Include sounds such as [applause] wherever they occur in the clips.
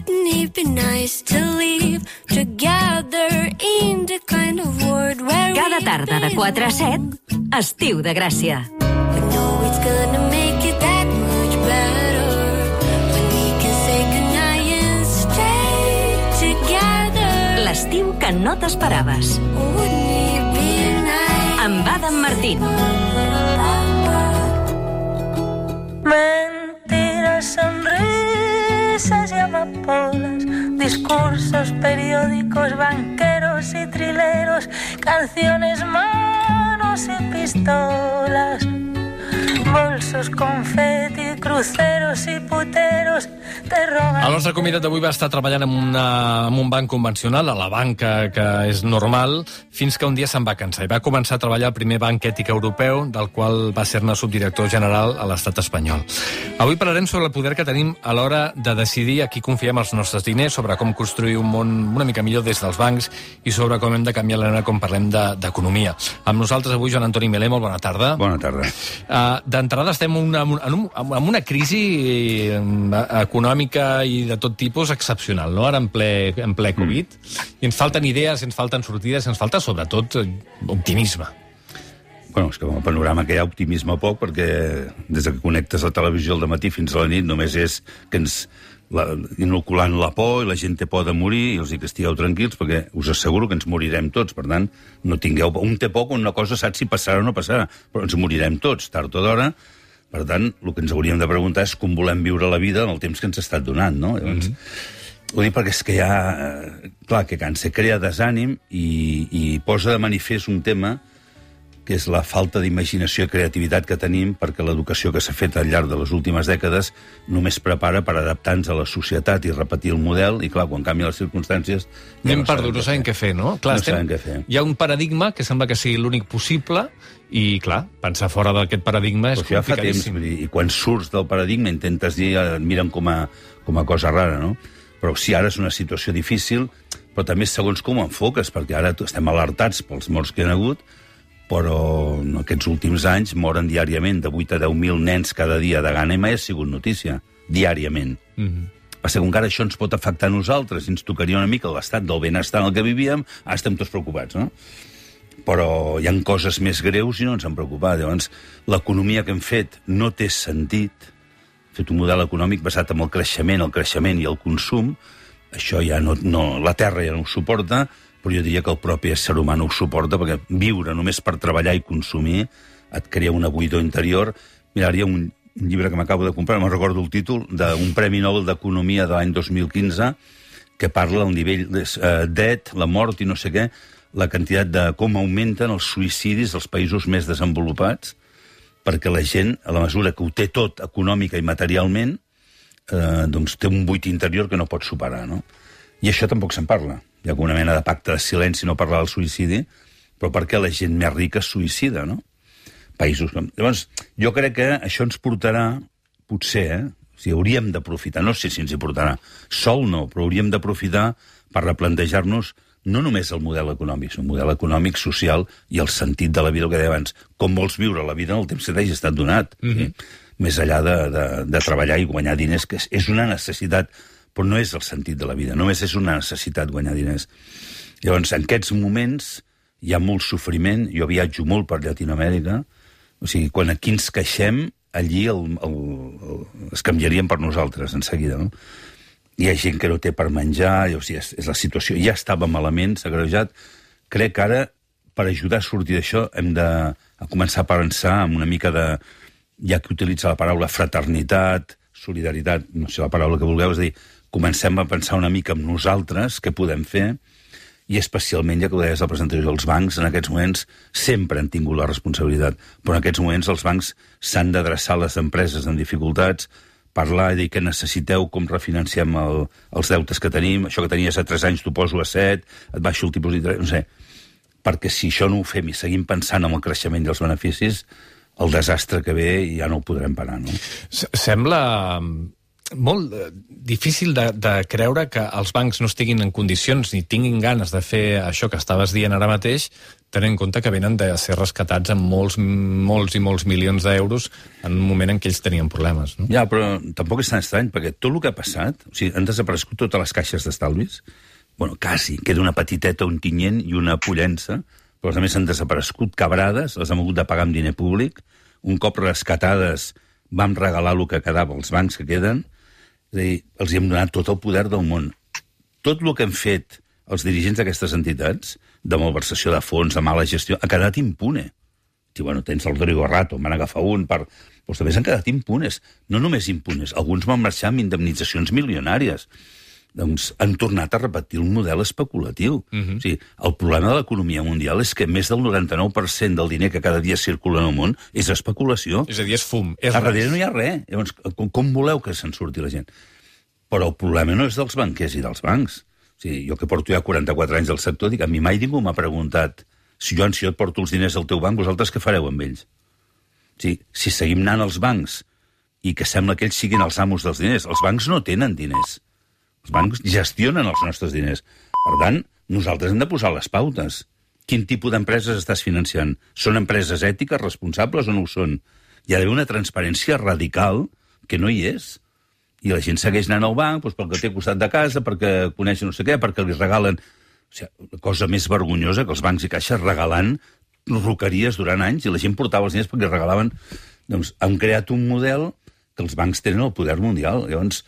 wouldn't it be nice to live together in the kind of world where Cada tarda de 4 a 7, Estiu de Gràcia. We know it's gonna make it that much better when we can say goodnight and stay together. L'estiu que no t'esperaves. Wouldn't it be nice? Amb Adam Martín. Mentiras, sonrisas y amapolas, discursos periódicos, banqueros y trileros, canciones, manos y pistolas, bolsos, confeti, cruceros y puteros, te roban. El nostre convidat d'avui va estar treballant en, una, en un banc convencional, a la banca que és normal, fins que un dia se'n va cansar i va començar a treballar al primer banc ètic europeu, del qual va ser-ne subdirector general a l'estat espanyol. Avui parlarem sobre el poder que tenim a l'hora de decidir a qui confiem els nostres diners, sobre com construir un món una mica millor des dels bancs i sobre com hem de canviar la manera com parlem de- d'economia. De, amb nosaltres avui Joan Antoni Melé, molt bona tarda. Bona tarda. Uh, D'entrada estem en una, en, un, en una crisi eh, econòmica i de tot tipus excepcional, no? ara en ple, en ple Covid. I ens falten idees, ens falten sortides, ens falta sobretot eh, optimisme. Bueno, és que com a panorama que hi ha optimisme poc, perquè des que connectes la televisió al matí fins a la nit només és que ens la, inoculant la por i la gent té por de morir, i els dic que estigueu tranquils perquè us asseguro que ens morirem tots, per tant, no tingueu. Un té por quan una cosa sap si passarà o no passarà, però ens morirem tots, tard o d'hora, per tant, el que ens hauríem de preguntar és com volem viure la vida en el temps que ens ha estat donant, no? Llavors, mm -hmm. Ho dic perquè és que hi ha... eh, Clar, que cansa, crea desànim i, i posa de manifest un tema que és la falta d'imaginació i creativitat que tenim perquè l'educació que s'ha fet al llarg de les últimes dècades només prepara per adaptar-nos a la societat i repetir el model, i clar, quan canvien les circumstàncies... ja Anem no perdut, no sabem què fer, no? Clar, No sabem què fer. Hi ha un paradigma que sembla que sigui l'únic possible i, clar, pensar fora d'aquest paradigma és Però això ja fa temps, complicadíssim. vull dir, i quan surts del paradigma intentes dir, eh, et miren com a, com a cosa rara, no? Però sí, ara és una situació difícil, però també segons com ho enfoques, perquè ara estem alertats pels morts que hi ha hagut, però en aquests últims anys moren diàriament de 8 a 10.000 nens cada dia de gana i mai ha sigut notícia, diàriament. Mm. -hmm. Passa que encara això ens pot afectar a nosaltres, ens tocaria una mica l'estat del benestar en el que vivíem, ara estem tots preocupats, no? però hi han coses més greus i no ens han preocupat. Llavors, l'economia que hem fet no té sentit. Hem fet un model econòmic basat en el creixement, el creixement i el consum. Això ja no, no, la Terra ja no ho suporta, però jo diria que el propi ésser humà no ho suporta, perquè viure només per treballar i consumir et crea una buidor interior. Mira, ara hi ha un, un llibre que m'acabo de comprar, no recordo el títol, d'un Premi Nobel d'Economia de l'any 2015, que parla del nivell de uh, debt, la mort i no sé què, la quantitat de com augmenten els suïcidis als països més desenvolupats, perquè la gent, a la mesura que ho té tot econòmica i materialment, eh, doncs té un buit interior que no pot superar, no? I això tampoc se'n parla. Hi ha una mena de pacte de silenci no parlar del suïcidi, però perquè la gent més rica es suïcida, no? Països com... Llavors, jo crec que això ens portarà, potser, eh? O sigui, hauríem d'aprofitar, no sé si ens hi portarà, sol no, però hauríem d'aprofitar per replantejar-nos no només el model econòmic, sinó el model econòmic, social i el sentit de la vida, el que deia abans. Com vols viure la vida en el temps que t'hagi estat donat. Mm -hmm. Més enllà de, de, de treballar i guanyar diners, que és, és una necessitat, però no és el sentit de la vida. Només és una necessitat guanyar diners. Llavors, en aquests moments hi ha molt sofriment. Jo viatjo molt per Llatinoamèrica. O sigui, quan aquí ens queixem, allí el, el, el, es canviarien per nosaltres, en seguida, no? hi ha gent que no té per menjar, i, o sigui, és, és la situació, ja estava malament, s'ha greujat. Crec que ara, per ajudar a sortir d'això, hem de a començar a pensar en una mica de... Ja que utilitza la paraula fraternitat, solidaritat, no sé la paraula que vulgueu, és dir, comencem a pensar una mica en nosaltres, què podem fer, i especialment, ja que ho deies a la presentació, els bancs en aquests moments sempre han tingut la responsabilitat, però en aquests moments els bancs s'han d'adreçar a les empreses en dificultats, parlar i dir que necessiteu com refinanciem el, els deutes que tenim, això que tenies a 3 anys t'ho poso a 7, et baixo el tipus d'interès, no sé, perquè si això no ho fem i seguim pensant en el creixement i els beneficis, el desastre que ve ja no ho podrem parar, no? S- Sembla molt eh, difícil de, de creure que els bancs no estiguin en condicions ni tinguin ganes de fer això que estaves dient ara mateix, tenint en compte que venen de ser rescatats amb molts, molts i molts milions d'euros en un moment en què ells tenien problemes. No? Ja, però tampoc és tan estrany, perquè tot el que ha passat, o sigui, han desaparegut totes les caixes d'estalvis, bueno, quasi, queda una petiteta, un tinyent i una pollença, però a més han desaparegut cabrades, les hem hagut de pagar amb diner públic, un cop rescatades vam regalar el que quedava als bancs que queden, és a dir, els hi hem donat tot el poder del món. Tot el que han fet els dirigents d'aquestes entitats, de malversació de fons, de mala gestió, ha quedat impune. I, bueno, tens el Rodrigo Rato, en van agafar un per... Doncs també s'han quedat impunes. No només impunes, alguns van marxar amb indemnitzacions milionàries. Doncs han tornat a repetir un model especulatiu. Uh -huh. o sigui, el problema de l'economia mundial és que més del 99% del diner que cada dia circula en el món és especulació. És a dir, és fum. És A darrere no hi ha res. Llavors, com, com voleu que se'n surti la gent? Però el problema no és dels banquers i dels bancs. O sigui, jo que porto ja 44 anys al sector, dic, a mi mai ningú m'ha preguntat si jo, si jo et porto els diners al teu banc, vosaltres què fareu amb ells? O sigui, si seguim anant als bancs i que sembla que ells siguin els amos dels diners, els bancs no tenen diners. Els bancs gestionen els nostres diners. Per tant, nosaltres hem de posar les pautes. Quin tipus d'empreses estàs financiant? Són empreses ètiques, responsables o no ho són? Hi ha d'haver una transparència radical que no hi és. I la gent segueix anant al banc doncs, perquè té costat de casa, perquè coneix no sé què, perquè li regalen... O sigui, la cosa més vergonyosa que els bancs i caixes regalant roqueries durant anys i la gent portava els diners perquè regalaven... Doncs han creat un model que els bancs tenen el poder mundial. Llavors,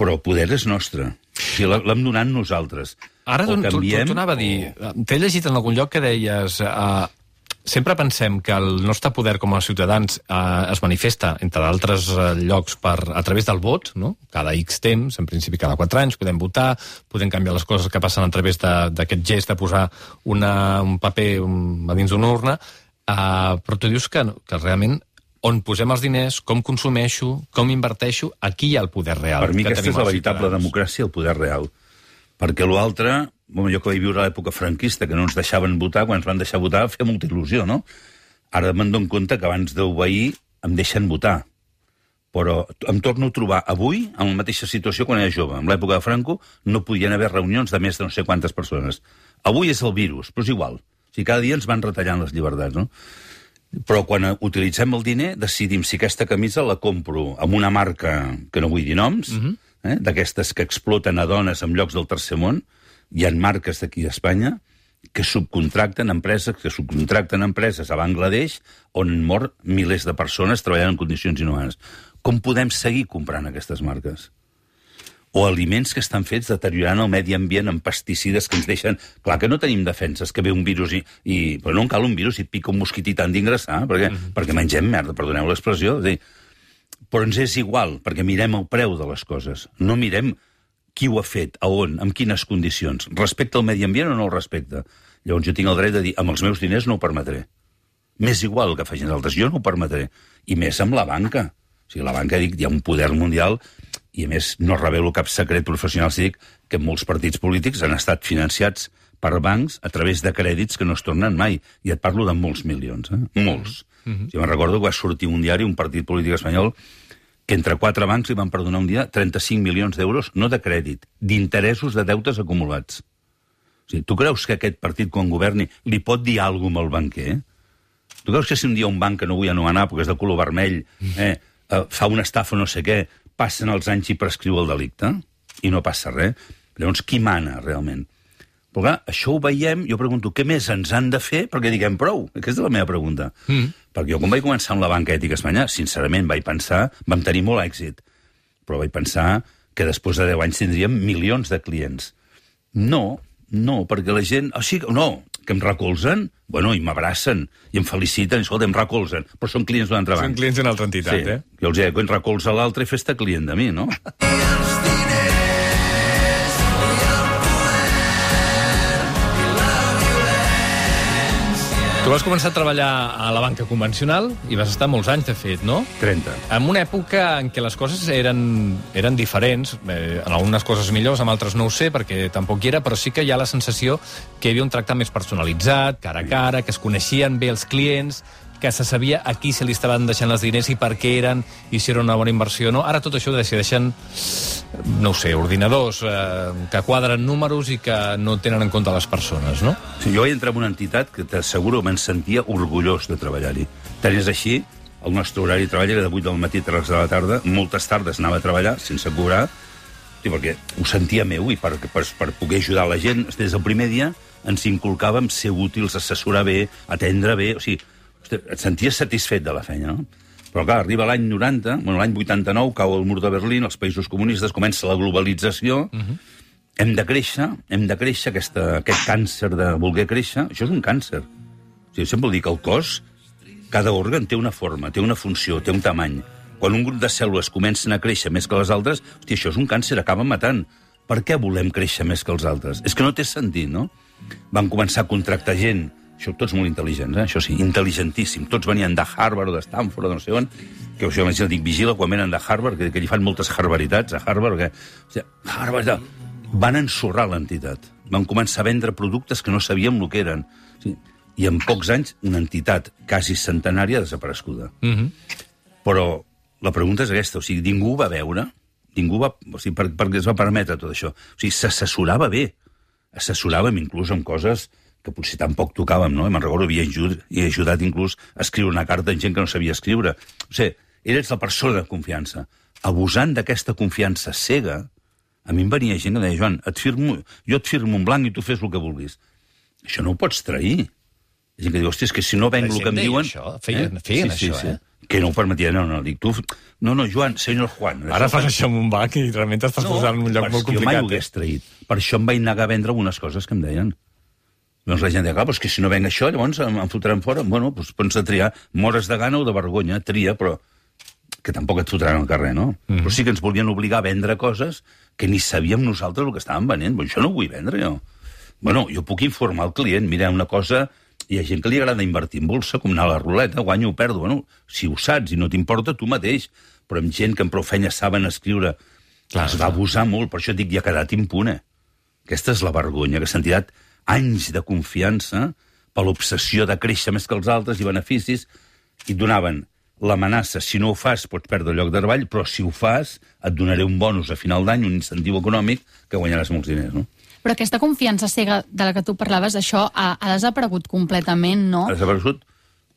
però el poder és nostre. O sigui, l'ha- l'hem donat nosaltres. Ara canviem, anava a dir. T'he llegit en algun lloc que deies... Uh, sempre pensem que el nostre poder com a ciutadans uh, es manifesta, entre d'altres uh, llocs, per, a través del vot, no? cada X temps, en principi cada 4 anys, podem votar, podem canviar les coses que passen a través d'aquest gest de posar una, un paper um, a dins d'una urna, uh, però tu dius que, que realment on posem els diners, com consumeixo, com inverteixo, aquí hi ha el poder real. Per mi que aquesta és la veritable ciutadans. democràcia, el poder real. Perquè l'altre, bueno, jo que vaig viure a l'època franquista, que no ens deixaven votar, quan ens van deixar votar feia molta il·lusió, no? Ara me'n dono compte que abans d'obeir em deixen votar. Però em torno a trobar avui en la mateixa situació quan era jove. En l'època de Franco no podien haver reunions de més de no sé quantes persones. Avui és el virus, però és igual. O sigui, cada dia ens van retallant les llibertats, no? Però quan utilitzem el diner, decidim si aquesta camisa la compro amb una marca, que no vull dir noms, uh -huh. eh, d'aquestes que exploten a dones en llocs del tercer món, hi ha marques d'aquí d'Espanya que subcontracten empreses, que subcontracten empreses a Bangladesh on mor milers de persones treballant en condicions inhumanes. Com podem seguir comprant aquestes marques? O aliments que estan fets deteriorant el medi ambient amb pesticides que ens deixen... Clar que no tenim defenses, que ve un virus i... i però no en cal un virus i et pica un mosquití tant d'ingressar, perquè, mm -hmm. perquè mengem merda, perdoneu l'expressió. És dir, Però ens és igual, perquè mirem el preu de les coses. No mirem qui ho ha fet, a on, amb quines condicions. Respecte al medi ambient o no el respecte? Llavors jo tinc el dret de dir, amb els meus diners no ho permetré. M'és igual el que facin altres, jo no ho permetré. I més amb la banca. O sigui, la banca, dic, hi ha un poder mundial i, a més, no revelo cap secret professional si dic que molts partits polítics han estat financiats per bancs a través de crèdits que no es tornen mai. I et parlo de molts milions, eh? Molts. Mm -hmm. Jo me'n recordo que va sortir un diari, un partit polític espanyol, que entre quatre bancs li van perdonar un dia 35 milions d'euros, no de crèdit, d'interessos de deutes acumulats. O sigui, tu creus que aquest partit, quan governi, li pot dir alguna cosa al banquer? Tu creus que si un dia un banc, que no vull anomenar perquè és de color vermell, eh, eh, fa una estafa o no sé què, passen els anys i prescriu el delicte? I no passa res. Llavors, qui mana, realment? Però clar, això ho veiem, jo pregunto, què més ens han de fer perquè diguem prou? Aquesta és la meva pregunta. Mm. Perquè jo, quan vaig començar amb la banca ètica espanyola, sincerament vaig pensar, vam tenir molt èxit, però vaig pensar que després de 10 anys tindríem milions de clients. No, no, perquè la gent... O sigui, no, que em recolzen, bueno, i m'abracen, i em feliciten, escolta, em recolzen, però són clients d'una altra Són banca. clients d'una altra entitat, sí. eh? Jo els dic, recolza l'altre, fes-te client de mi, no? [laughs] Tu vas començar a treballar a la banca convencional i vas estar molts anys, de fet, no? 30. En una època en què les coses eren, eren diferents, eh, en algunes coses millors, en altres no ho sé, perquè tampoc hi era, però sí que hi ha la sensació que hi havia un tracte més personalitzat, cara a cara, que es coneixien bé els clients, que se sabia a qui se li estaven deixant els diners i per què eren, i si era una bona inversió o no. Ara tot això ho decideixen, no ho sé, ordinadors eh, que quadren números i que no tenen en compte les persones, no? Sí, jo vaig entrar en una entitat que t'asseguro me'n sentia orgullós de treballar-hi. Tant és així, el nostre horari de treball era de 8 del matí a 3 de la tarda, moltes tardes anava a treballar sense cobrar, sí, perquè ho sentia meu i per, per, per poder ajudar la gent, des del primer dia ens inculcàvem ser útils, assessorar bé, atendre bé, o sigui, hosti, et senties satisfet de la feina, no? Però clar, arriba l'any 90, bueno, l'any 89, cau el mur de Berlín, els països comunistes, comença la globalització, uh -huh. hem de créixer, hem de créixer, aquesta, aquest càncer de voler créixer, això és un càncer. O sigui, sempre dic que el cos, cada òrgan té una forma, té una funció, té un tamany. Quan un grup de cèl·lules comencen a créixer més que les altres, hosti, això és un càncer, acaba matant. Per què volem créixer més que els altres? És que no té sentit, no? Van començar a contractar gent, això tots molt intel·ligents, eh? això sí, intel·ligentíssim. Tots venien de Harvard o de Stanford o de no sé on, que això m'imagino, dic, vigila quan venen de Harvard, que, que li fan moltes harbaritats a Harvard, que, o sigui, Harvard, van ensorrar l'entitat. Van començar a vendre productes que no sabíem el que eren. O sigui, I en pocs anys, una entitat quasi centenària desaparescuda. Mm -hmm. Però la pregunta és aquesta, o sigui, ningú va veure, ningú va, o sigui, per, per què es va permetre tot això? O sigui, s'assessorava bé, assessoràvem inclús en coses que potser tampoc tocàvem, no? I me'n recordo, havia ajudat, he ajudat inclús a escriure una carta en gent que no sabia escriure. O sigui, eres la persona de confiança. Abusant d'aquesta confiança cega, a mi em venia gent que deia, Joan, et firmo, jo et firmo un blanc i tu fes el que vulguis. Això no ho pots trair. Gent que diu, hòstia, és que si no venc el que em diuen... això, feien- feien això, eh? Que no ho permetia, no, no, dic, tu... No, no, Joan, senyor Juan... Ara fas això amb un banc i realment t'estàs no, posant en un lloc molt que jo mai ho complicat. hagués traït. Per això em vaig negar a vendre algunes coses que em deien. Doncs la gent deia, clar, però és que si no venc això, llavors em, em fotran fora. Bueno, doncs pots de triar, mores de gana o de vergonya, tria, però que tampoc et fotran al carrer, no? Mm. Però sí que ens volien obligar a vendre coses que ni sabíem nosaltres el que estàvem venent. Però això no ho vull vendre, jo. Bueno, jo puc informar el client, mira, una cosa... Hi ha gent que li agrada invertir en bolsa, com anar a la ruleta, guanyo o perdo. Bueno, si ho saps i no t'importa, tu mateix. Però amb gent que amb prou feina saben escriure, Clar, es va abusar molt, per això dic, i ha quedat impune. Aquesta és la vergonya, que s'han tirat anys de confiança per l'obsessió de créixer més que els altres i beneficis, i donaven l'amenaça, si no ho fas pots perdre el lloc de treball, però si ho fas et donaré un bonus a final d'any, un incentiu econòmic, que guanyaràs molts diners, no? Però aquesta confiança cega de la que tu parlaves, això ha, ha desaparegut completament, no? Ha desaparegut?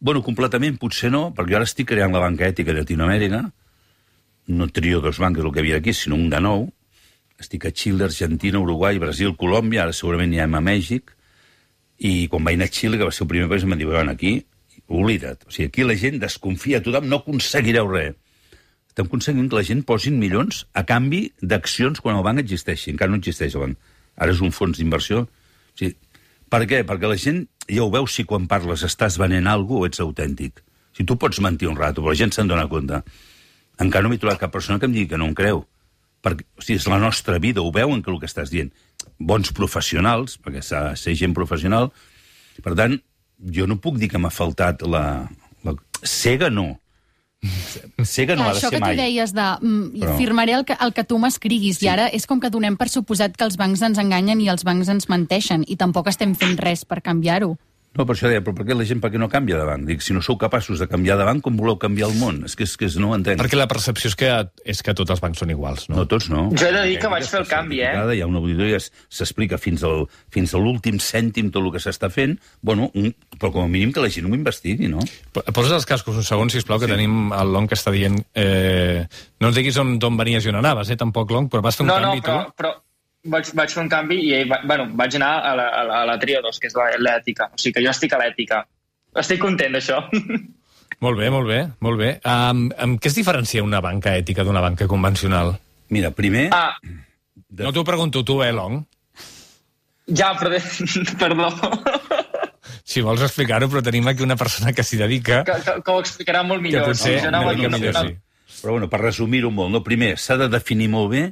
Bueno, completament potser no, perquè jo ara estic creant la banca ètica de Latinoamèrica, no trio dos bancs, el que havia aquí, sinó un de nou. Estic a Xile, Argentina, Uruguai, Brasil, Colòmbia, ara segurament anirem a Mèxic, i quan vaig anar a Xile, que va ser el primer país, em van dir, "Van aquí, oblida't. O sigui, aquí la gent desconfia, tothom no aconseguireu res. Estem aconseguint que la gent posin milions a canvi d'accions quan el banc existeixi. Encara no existeix el banc. Ara és un fons d'inversió. O sigui, per què? Perquè la gent ja ho veu si quan parles estàs venent alguna o ets autèntic. Si tu pots mentir un rato, però la gent se'n dona compte. Encara no m'he trobat cap persona que em digui que no em creu. Perquè, o sigui, és la nostra vida, ho veuen que el que estàs dient. Bons professionals, perquè s'ha de ser gent professional. Per tant, jo no puc dir que m'ha faltat la, la... Cega no. Cega no Clar, ha de això ser que tu mai. deies de mm, Però- firmaré el que, el que tu m'escriguis Sí. i ara és com que donem per suposat que els bancs ens enganyen i els bancs ens menteixen i tampoc estem fent res per canviar-ho. No, per això deia, però per què la gent per què no canvia de banc? Dic, si no sou capaços de canviar de banc, com voleu canviar el món? És que, és que no ho entenc. Perquè la percepció és que, és que tots els bancs són iguals, no? No, tots no. Jo he de dir que vaig fer el canvi, eh? Hi ha una auditoria que s'explica fins, al, fins a l'últim cèntim tot el que s'està fent, bueno, un, però com a mínim que la gent ho investigui, no? Po- Posa't els cascos un segon, sisplau, que Sí. tenim el Long que està dient... Eh, no ens diguis on- d'on venies i on anaves, eh, tampoc, Long, però vas fer un No, no, canvi, però, tu? però vaig, vaig fer un canvi i va, bueno, vaig anar a la, a la, a la tria 2, que és la- l'ètica. O sigui que jo estic a l'ètica. Estic content d'això. [laughs] Molt bé, molt bé, molt bé. Um, amb què es diferencia una banca ètica d'una banca convencional? Mira, primer... ah, de- No t'ho pregunto tu, eh, Long? ja, però... [laughs] Perdó. Si vols explicar-ho, però tenim aquí una persona que s'hi dedica, que, que, que ho explicarà molt que millor. potser Jo una anava a mica dir- millor, sí. Però bueno, per resumir-ho molt, no? primer, s'ha de definir molt bé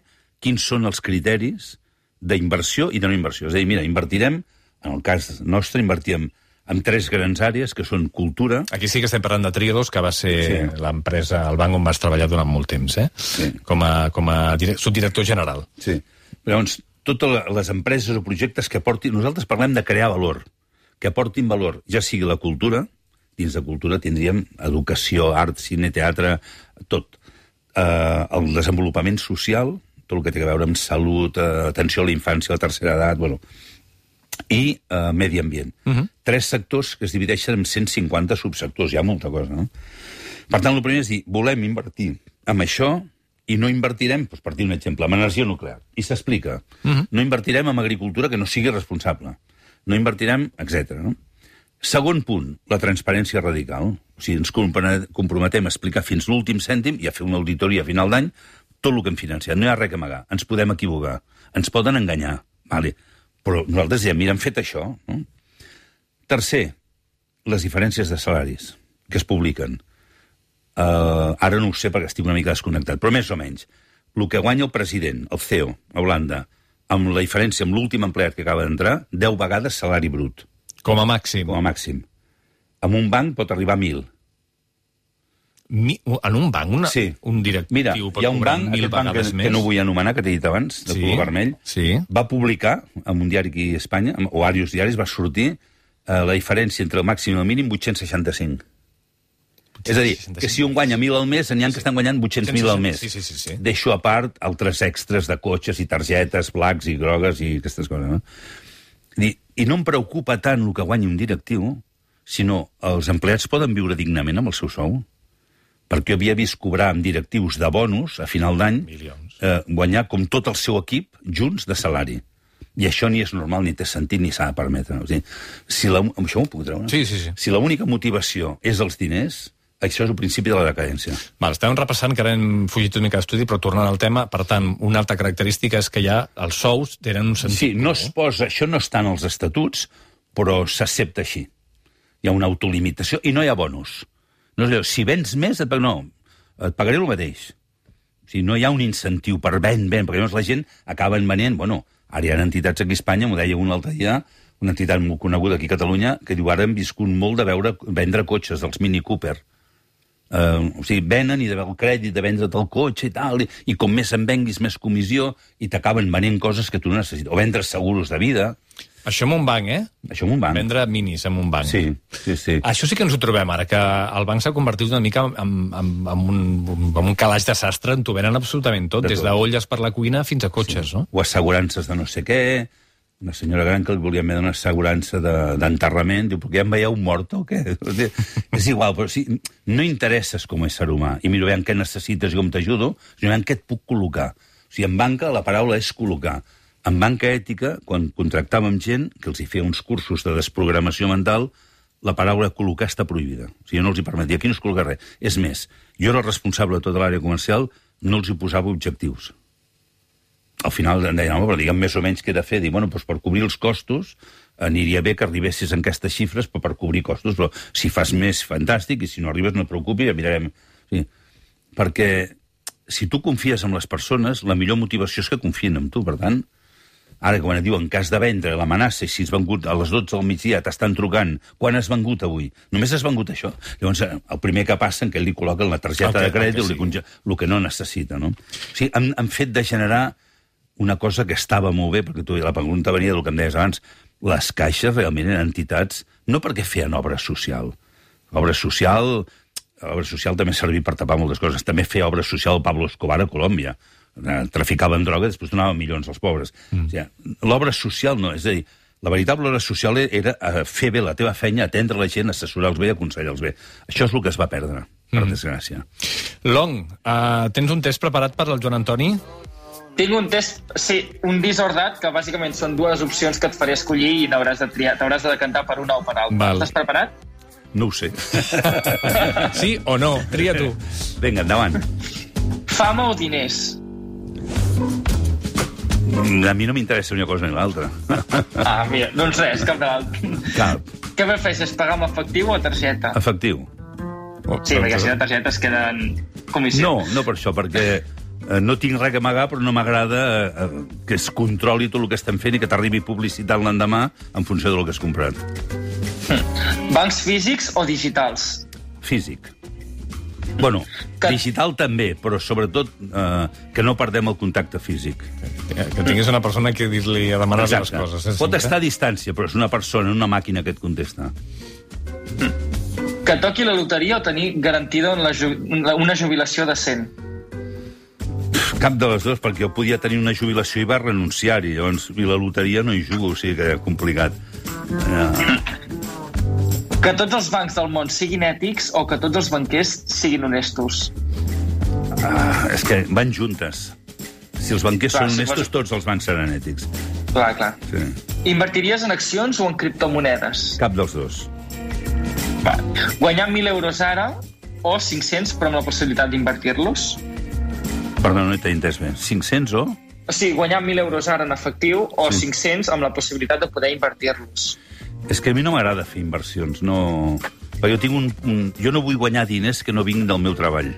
quins són els criteris d'inversió i de no inversió. És a dir, mira, invertirem, en el cas nostre, invertíem en tres grans àrees, que són cultura, Aquí sí que estem parlant de Triodos, que va ser Sí. l'empresa, el banc on vas treballar durant molt temps, eh? Sí. Com a, com a dire- subdirector general. Sí. Llavors, totes les empreses o projectes que aportin... Nosaltres parlem de crear valor, que aportin valor, ja sigui la cultura, dins de cultura tindríem educació, art, cine, teatre, tot. Eh, el desenvolupament social, tot el que té a veure amb salut, eh, atenció a la infància, a la tercera edat, bueno, i eh, medi ambient. Uh -huh. Tres sectors que es divideixen en 150 subsectors, hi ha molta cosa, no? Per tant, el primer és dir, volem invertir en això i no invertirem, doncs per dir un exemple, en energia nuclear. I s'explica. Uh -huh. No invertirem en agricultura que no sigui responsable. No invertirem, etc. No? Segon punt, la transparència radical. O sigui, ens comprometem a explicar fins l'últim cèntim i a fer una auditoria a final d'any tot el que hem financiat. No hi ha res a amagar. Ens podem equivocar. Ens poden enganyar. Vale. Però nosaltres ja, mira, hem fet això. No? Tercer, les diferències de salaris que es publiquen. Uh, ara no ho sé perquè estic una mica desconnectat, però més o menys. El que guanya el president, el CEO, a Holanda, amb la diferència amb l'últim empleat que acaba d'entrar, 10 vegades salari brut, Com a màxim. com a màxim. Amb un banc pot arribar a 1.000. Mi, en un banc, una, Sí. un directiu Mira, hi ha un banc, aquest banc que, més. que no vull anomenar, que t'he dit abans, de Sí, color vermell, sí. va publicar, en un diari aquí a Espanya, o diversos diaris, va sortir eh, la diferència entre el màxim i el mínim 865. És a dir, que si un guanya 1.000 al mes, n'hi ha que estan guanyant 800.000 al mes. Sí, sí, sí, sí. Deixo a part altres extras de cotxes i targetes, blacks i grogues i aquestes coses. No? I, I no em preocupa tant el que guanyi un directiu, sinó els empleats poden viure dignament amb el seu sou. Perquè havia vist cobrar amb directius de bonus a final d'any eh, guanyar com tot el seu equip junts de salari. I això ni és normal, ni té sentit, ni s'ha de permetre. O sigui, si la, això m'ho puc treure? Sí, sí, sí. Si l'única motivació és els diners, això és el principi de la decadència. Val, estàvem repassant, que ara hem fugit una mica d'estudi, però tornant al tema, per tant, una altra característica és que ja els sous tenen un sentit. Sí, no es posa, això no està en els estatuts, però s'accepta així. Hi ha una autolimitació i no hi ha bonus. No allò, si vens més, et, pag- no, et pagaré el mateix. O sigui, no hi ha un incentiu per ven, ven, perquè llavors la gent acaba venent, bueno, ara hi ha entitats aquí a Espanya, m'ho deia un l'altre dia, una entitat molt coneguda aquí a Catalunya, que diu ara hem viscut molt de veure vendre cotxes dels Mini Cooper. Uh, o sigui, venen i de el crèdit de vendre't el cotxe i tal, i, i com més en venguis, més comissió, i t'acaben venent coses que tu no necessites. O vendre seguros de vida, Això en un banc, eh? això en un banc. Vendre minis en un banc. Sí, sí, sí. Això sí que ens ho trobem ara, que el banc s'ha convertit una mica en, en, en, un, en un calaix de sastre on t'ho venen absolutament tot, De des d'olles per la cuina fins a cotxes, no? O assegurances de no sé què, una senyora gran que li volien vendre una assegurança de- d'enterrament, diu, perquè ja em veieu mort o què? [laughs] és igual, però sí, no interesses com a ésser humà. I mira, veiem què necessites i com t'ajudo, sinó veiem què et puc col·locar. O sigui, en banca la paraula és col·locar. En banca ètica, quan contractàvem gent que els hi feia uns cursos de desprogramació mental, la paraula col·locar està prohibida. O sigui, no els hi permetia. Aquí no es col·loca res. És més, jo era el responsable de tota l'àrea comercial, no els hi posava objectius al final em deien, home, però digue'm més o menys què he de fer. Dic, bueno, doncs per cobrir els costos aniria bé que arribessis en aquestes xifres però per cobrir costos, però si fas més, fantàstic, i si no arribes no et preocupis, ja mirarem. Sí. Perquè si tu confies en les persones, la millor motivació és que confien en tu, per tant, ara quan et diu en cas de vendre l'amenaça, i si has vengut a les 12 del migdia, t'estan trucant, quan has vengut avui? Només has vengut això. Llavors, eh, el primer que passa en que ell li col·loquen la targeta que- de crèdit, el que li conge- el que no necessita, no? O sigui, han, han fet de generar una cosa que estava molt bé, perquè tu, la pregunta venia del que em deies abans, les caixes realment eren entitats, no perquè feien obra social. Obra social, obra social també servia per tapar moltes coses. També feia obra social Pablo Escobar a Colòmbia. Eh, Traficaven droga, després donaven milions als pobres. Mm. O sigui, l'obra social no, és a dir, la veritable obra social era eh, fer bé la teva feina, atendre la gent, assessorar-los bé i aconsellar-los bé. Això és el que es va perdre, per desgràcia. Long, uh, tens un test preparat per al Joan Antoni? Tinc un test, sí, un disordat, que bàsicament són dues opcions que et faré escollir i n'hauràs de triar, t'hauràs de decantar per una o per altra. Val. Estàs preparat? No ho sé. [laughs] Sí o no? Tria tu. Vinga, endavant. Fama o diners? Mm, A mi no m'interessa una cosa ni l'altra. [laughs] Ah, mira, doncs res, cap de l'altre. Cap. Què prefereixes, pagar amb efectiu o targeta? Efectiu. Sí, perquè si la targeta es queda en comissió. No, no per això, perquè no tinc res que amagar, però no m'agrada eh, eh, que es controli tot el que estem fent i que t'arribi publicitat l'endemà en funció del que has comprat. [laughs] Bancs físics o digitals? Físic. Bueno, Que- digital també, però sobretot eh, que no perdem el contacte físic. Que que tinguis una persona que dir-li a demanar les coses. eh, Pot estar a distància, però és una persona, una màquina que et contesta. Que toqui la loteria o tenir garantida una jubilació decent. Cap de les dues, perquè jo podia tenir una jubilació i va renunciar-hi, llavors, i la loteria no hi jugo, o sigui que és complicat. Eh, Que tots els bancs del món siguin ètics o que tots els banquers siguin honestos. ah, és que van juntes. Si els banquers Clar, són si honestos, fos- tots els bancs seran ètics. Clar, clar. Sí. Invertiries en accions o en criptomonedes? Cap dels dos. Va. Guanyar 1.000 euros ara o 500 però amb la possibilitat d'invertir-los? Perdó, no t'he entès bé. 500 o? O sigui, guanyar 1.000 euros ara en efectiu o Sí. 500 amb la possibilitat de poder invertir-los. És que a mi no m'agrada fer inversions, no... Però jo, tinc un, un... jo no vull guanyar diners que no vinguin del meu treball.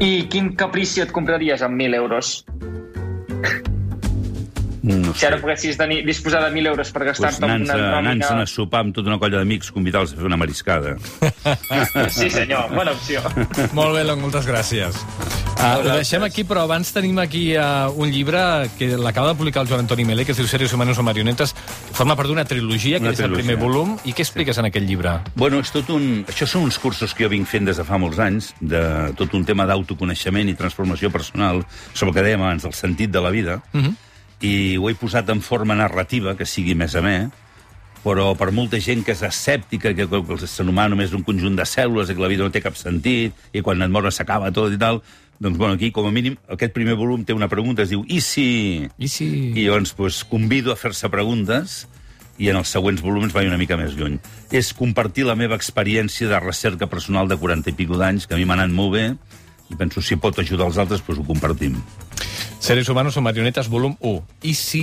I quin caprici et compraries amb 1.000 euros? No Si sé. ara poguessis tenir, disposar de 1.000 euros per Pues gastar-te en anant, una nòmina... a sopar amb tota una colla d'amics, convidar-los a fer una mariscada. [laughs] Sí, senyor, bona opció. [laughs] Molt bé, Long, moltes gràcies. Uh, ho deixem aquí, però abans tenim aquí uh, un llibre que l'acaba de publicar el Joan Antoni Melé, que es diu Seres humanos o marionetes. Forma part d'una trilogia, que Una és el trilogia. primer volum. I què expliques en aquest llibre? Bueno, és tot un... Això són uns cursos que jo vinc fent des de fa molts anys, de tot un tema d'autoconeixement i transformació personal, sobre el que dèiem abans, del sentit de la vida, uh -huh. I ho he posat en forma narrativa, que sigui més a més, però per molta gent que és escèptica, que, el ser humà només és un conjunt de cèl·lules, i que la vida no té cap sentit, i quan et mores s'acaba tot i tal, doncs, bueno, aquí, com a mínim, aquest primer volum té una pregunta, es diu, i si... I si... I llavors pues, convido a fer-se preguntes i en els següents volums vaig una mica més lluny. És compartir la meva experiència de recerca personal de 40 i pico d'anys, que a mi m'ha anat molt bé, i penso si pot ajudar els altres, doncs ho compartim. Seres humanos o marionetes, volum 1. I si...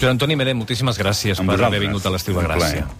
Joan Antoni Melé, moltíssimes gràcies Amb per haver vingut a l'Estiu de Un plaer. Gràcia.